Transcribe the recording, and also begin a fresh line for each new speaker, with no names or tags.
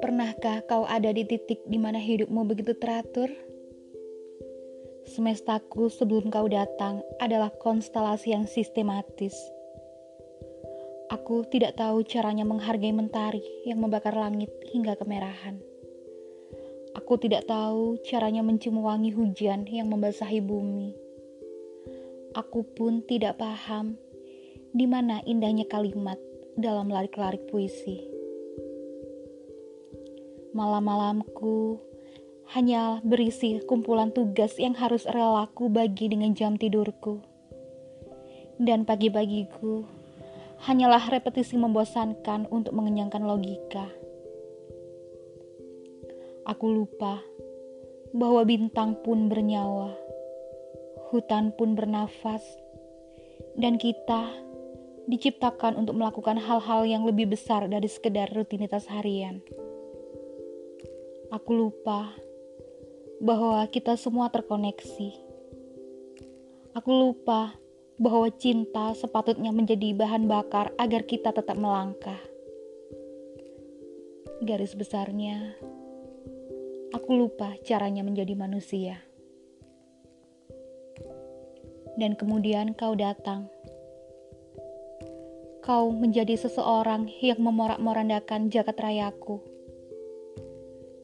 Pernahkah kau ada di titik di mana hidupmu begitu teratur? Semestaku sebelum kau datang adalah konstelasi yang sistematis. Aku tidak tahu caranya menghargai mentari yang membakar langit hingga kemerahan. Aku tidak tahu caranya mencium wangi hujan yang membasahi bumi. Aku pun tidak paham di mana indahnya kalimat dalam larik-larik puisi. Malam-malamku hanya berisi kumpulan tugas yang harus relaku bagi dengan jam tidurku. Dan pagi-pagiku hanyalah repetisi membosankan untuk mengenyangkan logika. Aku lupa bahwa bintang pun bernyawa, hutan pun bernafas, dan kita diciptakan untuk melakukan hal-hal yang lebih besar dari sekedar rutinitas harian. Aku lupa bahwa kita semua terkoneksi. Aku lupa bahwa cinta sepatutnya menjadi bahan bakar agar kita tetap melangkah. Garis besarnya, aku lupa caranya menjadi manusia. Dan kemudian kau datang. Kau menjadi seseorang yang memorak-morandakan jagat rayaku